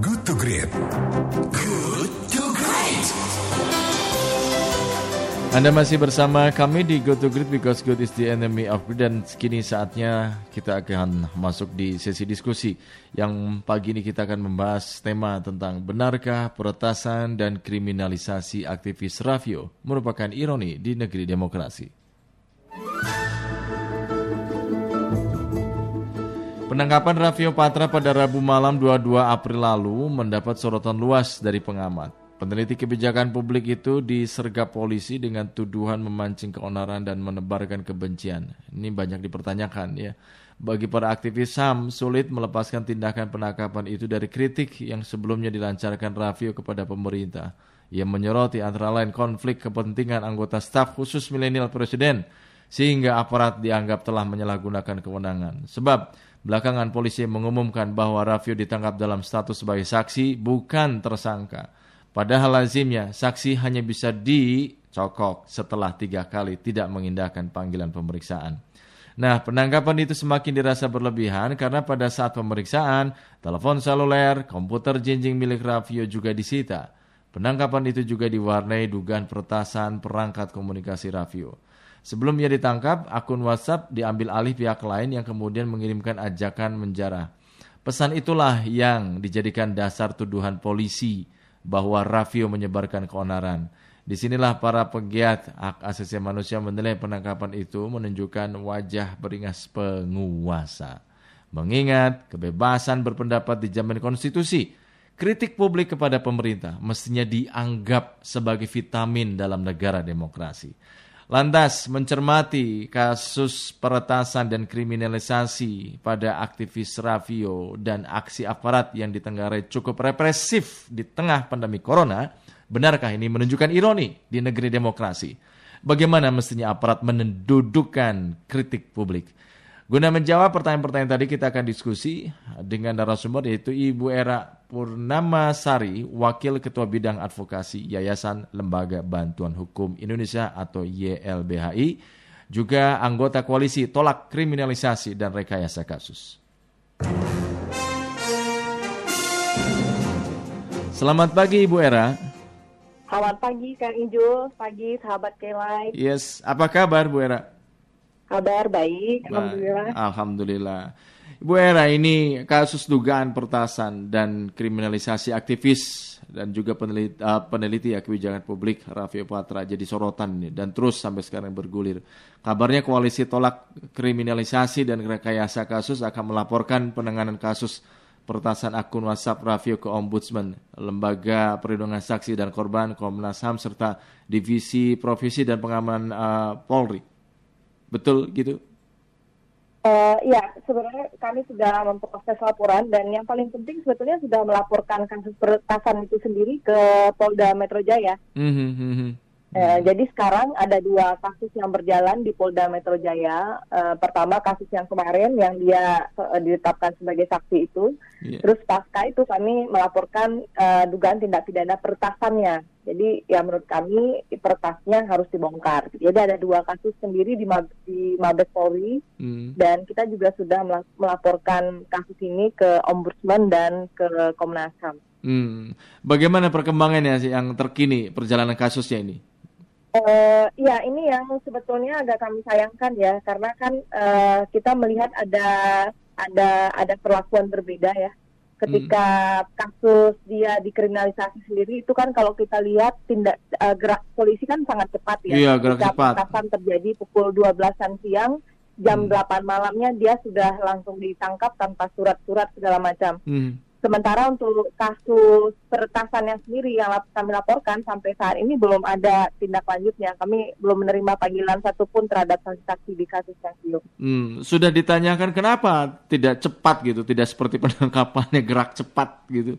Good to Great. Good to Great. Anda masih bersama kami di Go to Great because good is the enemy of great dan kini saatnya kita akan masuk di sesi diskusi yang pagi ini kita akan membahas tema tentang benarkah peretasan dan kriminalisasi aktivis Rafio merupakan ironi di negeri demokrasi. Penangkapan Raffio Patra pada Rabu malam 22 April lalu mendapat sorotan luas dari pengamat. Peneliti kebijakan publik itu disergap polisi dengan tuduhan memancing keonaran dan menebarkan kebencian. Ini banyak dipertanyakan ya. Bagi para aktivis HAM, sulit melepaskan tindakan penangkapan itu dari kritik yang sebelumnya dilancarkan Raffio kepada pemerintah. Ia menyoroti antara lain konflik kepentingan anggota staf khusus milenial presiden, sehingga aparat dianggap telah menyalahgunakan kewenangan. Sebab Belakangan polisi mengumumkan bahwa Raffio ditangkap dalam status sebagai saksi bukan tersangka. Padahal lazimnya saksi hanya bisa dicokok setelah tiga kali tidak mengindahkan panggilan pemeriksaan. Nah, penangkapan itu semakin dirasa berlebihan karena pada saat pemeriksaan, telepon seluler, komputer jinjing milik Raffio juga disita. Penangkapan itu juga diwarnai dugaan peretasan perangkat komunikasi Raffio. Sebelum ia ditangkap, akun WhatsApp diambil alih pihak lain yang kemudian mengirimkan ajakan menjarah. Pesan itulah yang dijadikan dasar tuduhan polisi bahwa Raffio menyebarkan keonaran. Di sinilah para pegiat hak asasi manusia menilai penangkapan itu menunjukkan wajah beringas penguasa. Mengingat kebebasan berpendapat dijamin konstitusi, kritik publik kepada pemerintah mestinya dianggap sebagai vitamin dalam negara demokrasi. Lantas mencermati kasus peretasan dan kriminalisasi pada aktivis Raffio dan aksi aparat yang ditenggarai cukup represif di tengah pandemi corona, benarkah ini menunjukkan ironi di negeri demokrasi? Bagaimana mestinya aparat mendudukkan kritik publik? Guna menjawab pertanyaan-pertanyaan tadi kita akan diskusi dengan narasumber yaitu Ibu Era Purnama Sari, Wakil Ketua Bidang Advokasi Yayasan Lembaga Bantuan Hukum Indonesia atau YLBHI, juga anggota koalisi tolak kriminalisasi dan rekayasa kasus. Selamat pagi Ibu Era. Selamat pagi Kang Injul, pagi sahabat Kelai. Yes, apa kabar Bu Era? Kabar baik, alhamdulillah. Alhamdulillah. Ibu Era, ini kasus dugaan pertasan dan kriminalisasi aktivis dan juga peneliti, uh, peneliti ya kebijakan publik Raffio Patra jadi sorotan nih, dan terus sampai sekarang bergulir. Kabarnya koalisi tolak kriminalisasi dan rekayasa kasus akan melaporkan penanganan kasus pertasan akun WhatsApp Raffio ke Ombudsman, Lembaga Perlindungan Saksi dan Korban, Komnas HAM, serta Divisi Profesi dan Pengamanan uh, Polri. Betul gitu? Uh, ya, sebenarnya kami sudah memproses laporan dan yang paling penting sebetulnya sudah melaporkan kasus peretasan itu sendiri ke Polda Metro Jaya. Mm -hmm. Uh, jadi sekarang ada dua kasus yang berjalan di Polda Metro Jaya. Uh, pertama kasus yang kemarin yang dia uh, ditetapkan sebagai saksi itu. Yeah. Terus pasca itu kami melaporkan uh, dugaan tindak pidana peretasannya. Jadi ya menurut kami pertasnya harus dibongkar. Jadi ada dua kasus sendiri di, Mab di Mabes Polri mm. dan kita juga sudah melaporkan kasus ini ke Ombudsman dan ke Komnas HAM. Hmm. Bagaimana perkembangannya sih yang terkini perjalanan kasusnya ini? Uh, ya ini yang sebetulnya agak kami sayangkan ya karena kan uh, kita melihat ada ada ada perlakuan berbeda ya ketika hmm. kasus dia dikriminalisasi sendiri itu kan kalau kita lihat tindak uh, gerak polisi kan sangat cepat ya iya, gerak cepat. terjadi pukul 12-an siang jam hmm. 8 malamnya dia sudah langsung ditangkap tanpa surat-surat segala macam hmm. Sementara untuk kasus peretasannya sendiri yang kami laporkan sampai saat ini belum ada tindak lanjutnya. Kami belum menerima panggilan satupun terhadap saksi-saksi di kasus yang belum. Hmm, sudah ditanyakan kenapa tidak cepat gitu, tidak seperti penangkapannya gerak cepat gitu?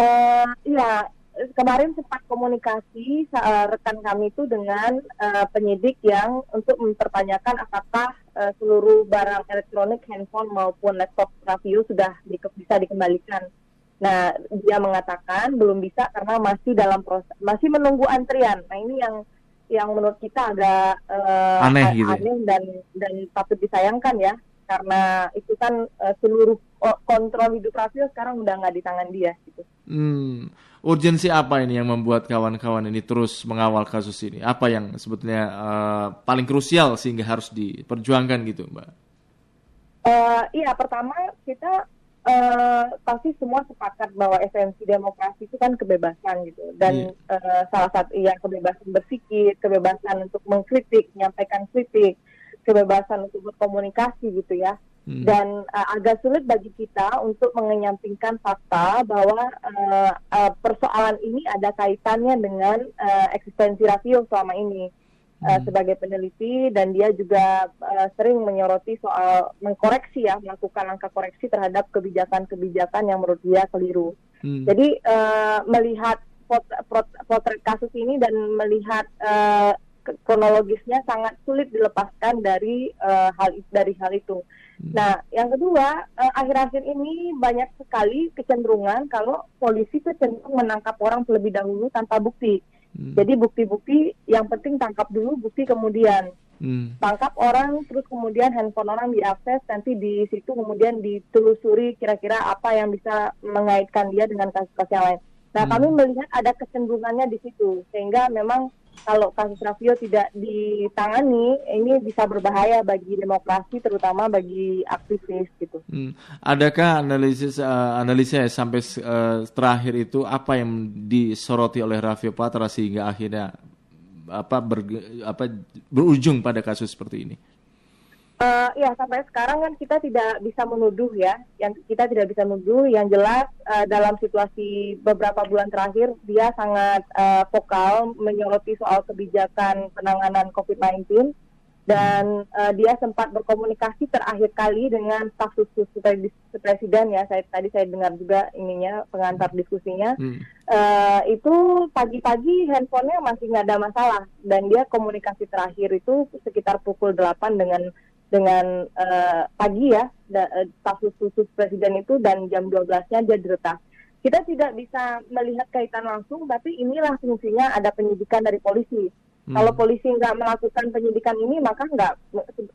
Uh, ya, kemarin sempat komunikasi uh, rekan kami itu dengan uh, penyidik yang untuk mempertanyakan apakah uh, seluruh barang elektronik, handphone maupun laptop Rafio sudah di, bisa dikembalikan. Nah, dia mengatakan belum bisa karena masih dalam proses, masih menunggu antrian. Nah, ini yang yang menurut kita agak uh, aneh, gitu. Ya? aneh dan dan patut disayangkan ya, karena itu kan uh, seluruh kontrol hidup Rafio sekarang udah nggak di tangan dia gitu. Hmm. Urgensi apa ini yang membuat kawan-kawan ini terus mengawal kasus ini? Apa yang sebetulnya uh, paling krusial sehingga harus diperjuangkan gitu, Mbak? Uh, iya, pertama kita uh, pasti semua sepakat bahwa esensi demokrasi itu kan kebebasan gitu, dan yeah. Iya. uh, salah satu ya kebebasan berpikir, kebebasan untuk mengkritik, menyampaikan kritik, kebebasan untuk berkomunikasi gitu ya Hmm. Dan uh, agak sulit bagi kita untuk mengenyampingkan fakta bahwa uh, uh, persoalan ini ada kaitannya dengan uh, eksistensi rasio selama ini uh, hmm. sebagai peneliti dan dia juga uh, sering menyoroti soal mengkoreksi ya melakukan langkah koreksi terhadap kebijakan-kebijakan yang menurut dia keliru. Hmm. Jadi uh, melihat potret, potret kasus ini dan melihat uh, kronologisnya sangat sulit dilepaskan dari uh, hal dari hal itu. Hmm. Nah, yang kedua, uh, akhir-akhir ini banyak sekali kecenderungan kalau polisi itu cenderung menangkap orang terlebih dahulu tanpa bukti. Hmm. Jadi bukti-bukti yang penting tangkap dulu, bukti kemudian. Hmm. Tangkap orang, terus kemudian handphone orang diakses, nanti di situ kemudian ditelusuri kira-kira apa yang bisa mengaitkan dia dengan kasus-kasus yang lain. Nah, hmm. kami melihat ada kecenderungannya di situ, sehingga memang kalau kasus Raffio tidak ditangani, ini bisa berbahaya bagi demokrasi, terutama bagi aktivis gitu. Hmm. Adakah analisis uh, analisa sampai uh, terakhir itu apa yang disoroti oleh Raffio Patra sehingga akhirnya apa ber, apa berujung pada kasus seperti ini? Uh, ya sampai sekarang kan kita tidak bisa menuduh ya, yang kita tidak bisa menuduh. Yang jelas uh, dalam situasi beberapa bulan terakhir dia sangat uh, vokal menyoroti soal kebijakan penanganan COVID-19 dan uh, dia sempat berkomunikasi terakhir kali dengan staf khusus presiden ya. Saya tadi saya dengar juga ininya pengantar diskusinya. Hmm. Uh, itu pagi-pagi handphonenya masih nggak ada masalah dan dia komunikasi terakhir itu sekitar pukul 8 dengan dengan uh, pagi ya status eh, khusus presiden itu dan jam 12-nya dia diretas. Kita tidak bisa melihat kaitan langsung, tapi inilah fungsinya ada penyidikan dari polisi. Hmm. Kalau polisi nggak melakukan penyidikan ini, maka nggak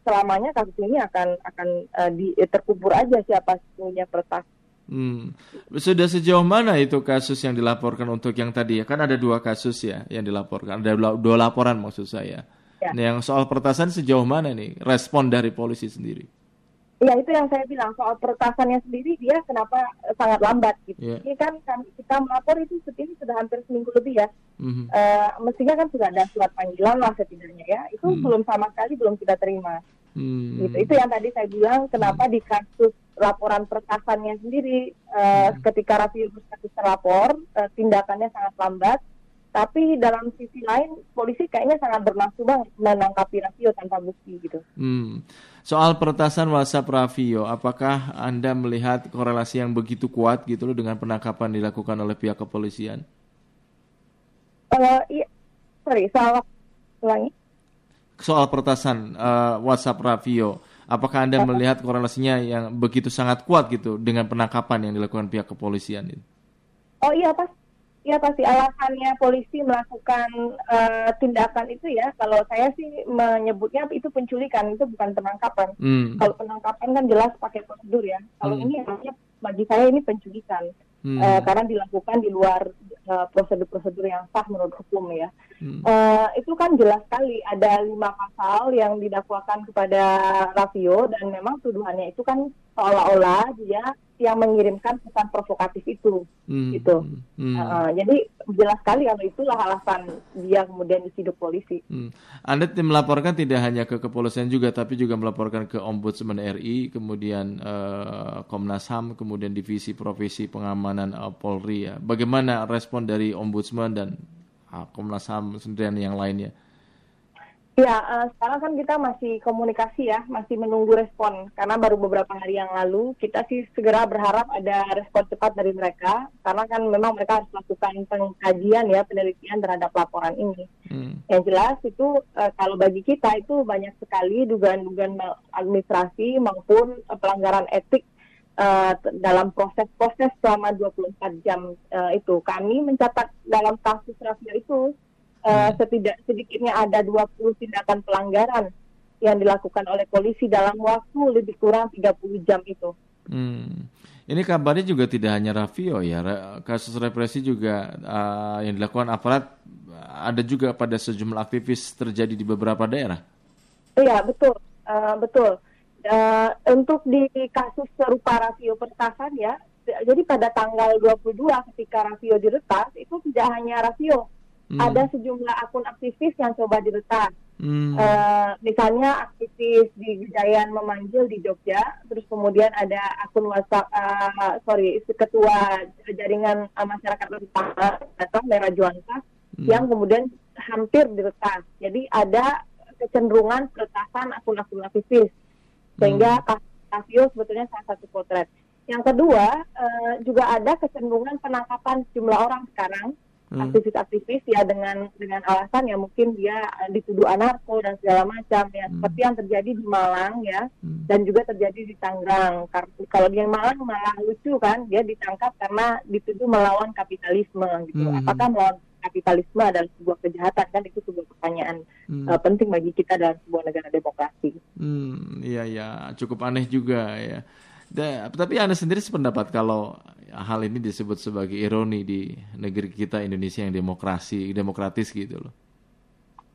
selamanya kasus ini akan akan uh, di, terkubur aja siapa punya pertas. Hmm. Sudah sejauh mana itu kasus yang dilaporkan untuk yang tadi ya? Kan ada dua kasus ya yang dilaporkan, ada dua laporan maksud saya. Ya. Nah, yang soal pertasan sejauh mana nih respon dari polisi sendiri? Ya itu yang saya bilang soal pertasannya sendiri dia kenapa sangat lambat gitu. Yeah. Ini kan kami, kita melapor itu ini sudah hampir seminggu lebih ya. Mm-hmm. Uh, mestinya kan sudah ada surat panggilan lah setidaknya ya. Itu mm. belum sama sekali belum kita terima. Mm. Gitu. Itu yang tadi saya bilang kenapa mm. di kasus laporan pertasannya sendiri uh, mm. ketika Raffi kasus terlapor uh, tindakannya sangat lambat tapi dalam sisi lain polisi kayaknya sangat bernafsu banget menangkapi Raffio tanpa bukti gitu. Hmm. Soal peretasan WhatsApp Raffio, apakah Anda melihat korelasi yang begitu kuat gitu loh dengan penangkapan dilakukan oleh pihak kepolisian? Uh, iya, sorry, soal ulangi. Soal peretasan uh, WhatsApp Raffio, apakah Anda melihat korelasinya yang begitu sangat kuat gitu dengan penangkapan yang dilakukan pihak kepolisian? Oh iya, pas Ya pasti alasannya polisi melakukan uh, tindakan itu ya. Kalau saya sih menyebutnya itu penculikan, itu bukan penangkapan. Hmm. Kalau penangkapan kan jelas pakai prosedur ya. Kalau hmm. ini namanya bagi saya ini penculikan hmm. uh, karena dilakukan di luar prosedur prosedur-prosedur yang sah menurut hukum ya. Hmm. Uh, itu kan jelas sekali ada lima pasal yang didakwakan kepada Raffio dan memang tuduhannya itu kan seolah-olah dia yang mengirimkan pesan provokatif itu hmm. gitu hmm. Uh, jadi jelas sekali kalau itulah alasan dia kemudian disiduk polisi hmm. Anda melaporkan tidak hanya ke kepolisian juga tapi juga melaporkan ke Ombudsman RI kemudian uh, Komnas HAM kemudian divisi profesi pengamanan uh, Polri ya bagaimana respon dari Ombudsman dan uh, Komnas HAM sendirian yang lainnya Ya, uh, sekarang kan kita masih komunikasi ya, masih menunggu respon. Karena baru beberapa hari yang lalu, kita sih segera berharap ada respon cepat dari mereka. Karena kan memang mereka harus melakukan pengkajian ya, penelitian terhadap laporan ini. Hmm. Yang jelas itu uh, kalau bagi kita itu banyak sekali dugaan-dugaan administrasi maupun uh, pelanggaran etik uh, dalam proses-proses selama 24 jam uh, itu. Kami mencatat dalam kasus Rafia itu uh, setidak sedikitnya ada 20 tindakan pelanggaran yang dilakukan oleh polisi dalam waktu lebih kurang 30 jam itu. Hmm. Ini kabarnya juga tidak hanya Rafio ya, kasus represi juga uh, yang dilakukan aparat ada juga pada sejumlah aktivis terjadi di beberapa daerah. Iya betul, uh, betul. Uh, untuk di kasus serupa Rafio pertasan ya, jadi pada tanggal 22 ketika Rafio diretas itu tidak hanya Rafio, hmm. ada sejumlah akun aktivis yang coba diretas. Hmm. Uh, misalnya aktivis di Gejayan memanggil di Jogja, terus kemudian ada akun WhatsApp, uh, sorry, ketua jaringan uh, masyarakat utama atau Merah Juanta hmm. yang kemudian hampir diretas. Jadi ada kecenderungan peretasan akun-akun aktivis, sehingga hmm. Casio sebetulnya salah satu potret. Yang kedua, uh, juga ada kecenderungan penangkapan sejumlah orang sekarang Hmm. aktivis-aktivis ya dengan dengan alasan ya mungkin dia uh, dituduh anarko dan segala macam ya hmm. seperti yang terjadi di Malang ya hmm. dan juga terjadi di Tangerang kalau di Malang malah lucu kan dia ditangkap karena dituduh melawan kapitalisme gitu hmm. apakah melawan kapitalisme adalah sebuah kejahatan kan itu sebuah pertanyaan hmm. uh, penting bagi kita dalam sebuah negara demokrasi. Hmm, iya ya cukup aneh juga ya. Da, tapi Anda sendiri sependapat kalau hal ini disebut sebagai ironi di negeri kita Indonesia yang demokrasi, demokratis gitu loh.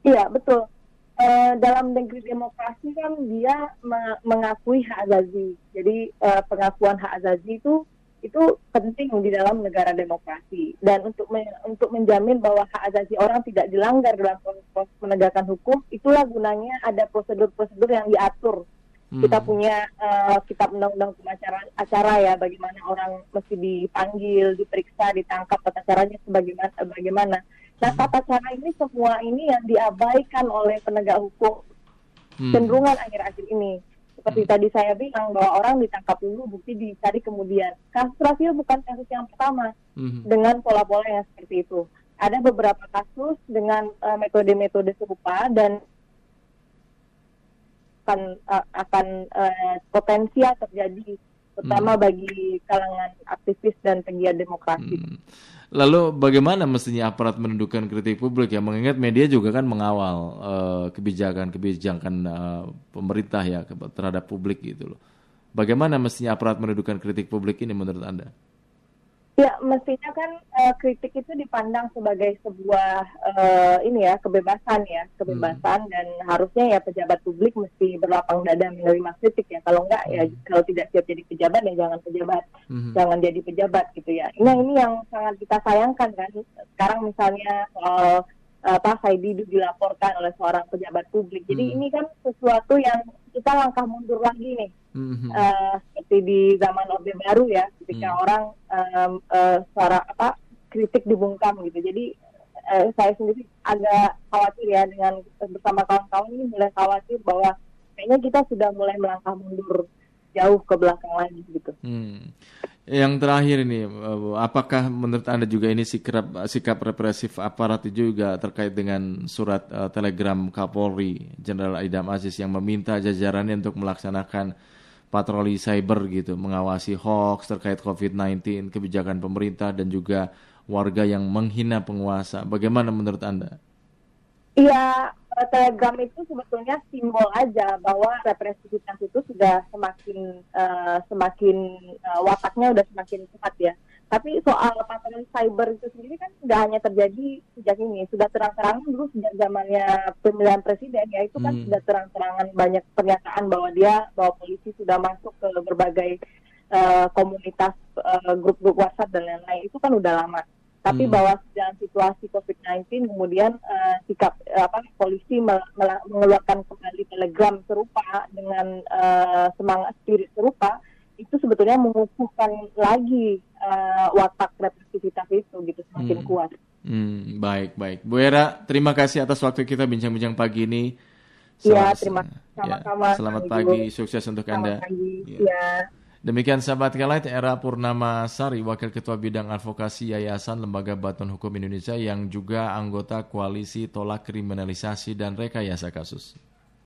Iya, betul. E, dalam negeri demokrasi kan dia mengakui hak azazi. Jadi e, pengakuan hak azazi itu itu penting di dalam negara demokrasi dan untuk me, untuk menjamin bahwa hak azazi orang tidak dilanggar dalam proses penegakan hukum itulah gunanya ada prosedur-prosedur yang diatur Hmm. Kita punya uh, kitab undang-undang acara, acara ya, bagaimana orang mesti dipanggil, diperiksa, ditangkap, tata caranya sebagaimana. Bagaimana. Nah, hmm. tata cara ini semua ini yang diabaikan oleh penegak hukum hmm. cenderungan akhir-akhir ini. Seperti hmm. tadi saya bilang bahwa orang ditangkap dulu, bukti dicari kemudian. Kasus Rafael bukan kasus yang pertama hmm. dengan pola-pola yang seperti itu. Ada beberapa kasus dengan uh, metode-metode serupa dan akan uh, akan uh, potensial terjadi terutama hmm. bagi kalangan aktivis dan pegiat demokrasi. Hmm. Lalu bagaimana mestinya aparat menundukkan kritik publik ya mengingat media juga kan mengawal kebijakan-kebijakan uh, uh, pemerintah ya terhadap publik gitu loh. Bagaimana mestinya aparat menundukkan kritik publik ini menurut Anda? Ya, mestinya kan uh, kritik itu dipandang sebagai sebuah uh, ini ya kebebasan ya, kebebasan hmm. dan harusnya ya pejabat publik mesti berlapang dada menerima kritik ya. Kalau enggak ya, hmm. ya kalau tidak siap jadi pejabat ya jangan pejabat, hmm. jangan jadi pejabat gitu ya. Nah ini yang sangat kita sayangkan kan. Sekarang misalnya soal apa Saidi dilaporkan oleh seorang pejabat publik. Jadi hmm. ini kan sesuatu yang kita langkah mundur lagi nih mm-hmm. uh, seperti di zaman orde baru ya ketika mm. orang um, uh, suara apa kritik dibungkam gitu jadi uh, saya sendiri agak khawatir ya dengan bersama kawan-kawan ini mulai khawatir bahwa kayaknya kita sudah mulai melangkah mundur jauh ke belakang lagi gitu. Hmm. Yang terakhir ini, apakah menurut anda juga ini sikap sikap represif aparat juga terkait dengan surat uh, telegram Kapolri Jenderal Idam Aziz yang meminta jajarannya untuk melaksanakan patroli cyber gitu, mengawasi hoax terkait COVID-19, kebijakan pemerintah dan juga warga yang menghina penguasa. Bagaimana menurut Anda? Iya, Telegram itu sebetulnya simbol aja bahwa represivitas itu sudah semakin uh, semakin uh, wataknya udah semakin cepat ya. Tapi soal patroli cyber itu sendiri kan tidak hanya terjadi sejak ini, sudah terang-terangan dulu sejak zamannya pemilihan presiden ya itu kan hmm. sudah terang-terangan banyak pernyataan bahwa dia bahwa polisi sudah masuk ke berbagai uh, komunitas uh, grup-grup WhatsApp dan lain-lain itu kan udah lama. Tapi hmm. bahwa dalam situasi COVID-19 kemudian uh, sikap uh, apa polisi mengeluarkan kembali telegram serupa dengan uh, semangat spirit serupa itu sebetulnya mengukuhkan lagi uh, watak represivitas itu gitu semakin hmm. kuat. Hmm, baik baik, Bu Era, terima kasih atas waktu kita bincang-bincang pagi ini. Iya, terima kasih. Ya, selamat pagi, sukses untuk selamat anda. Pagi. Ya. ya. Demikian sahabat Kelight, era Purnama Sari, Wakil Ketua Bidang Advokasi Yayasan Lembaga Bantuan Hukum Indonesia yang juga anggota Koalisi Tolak Kriminalisasi dan Rekayasa Kasus.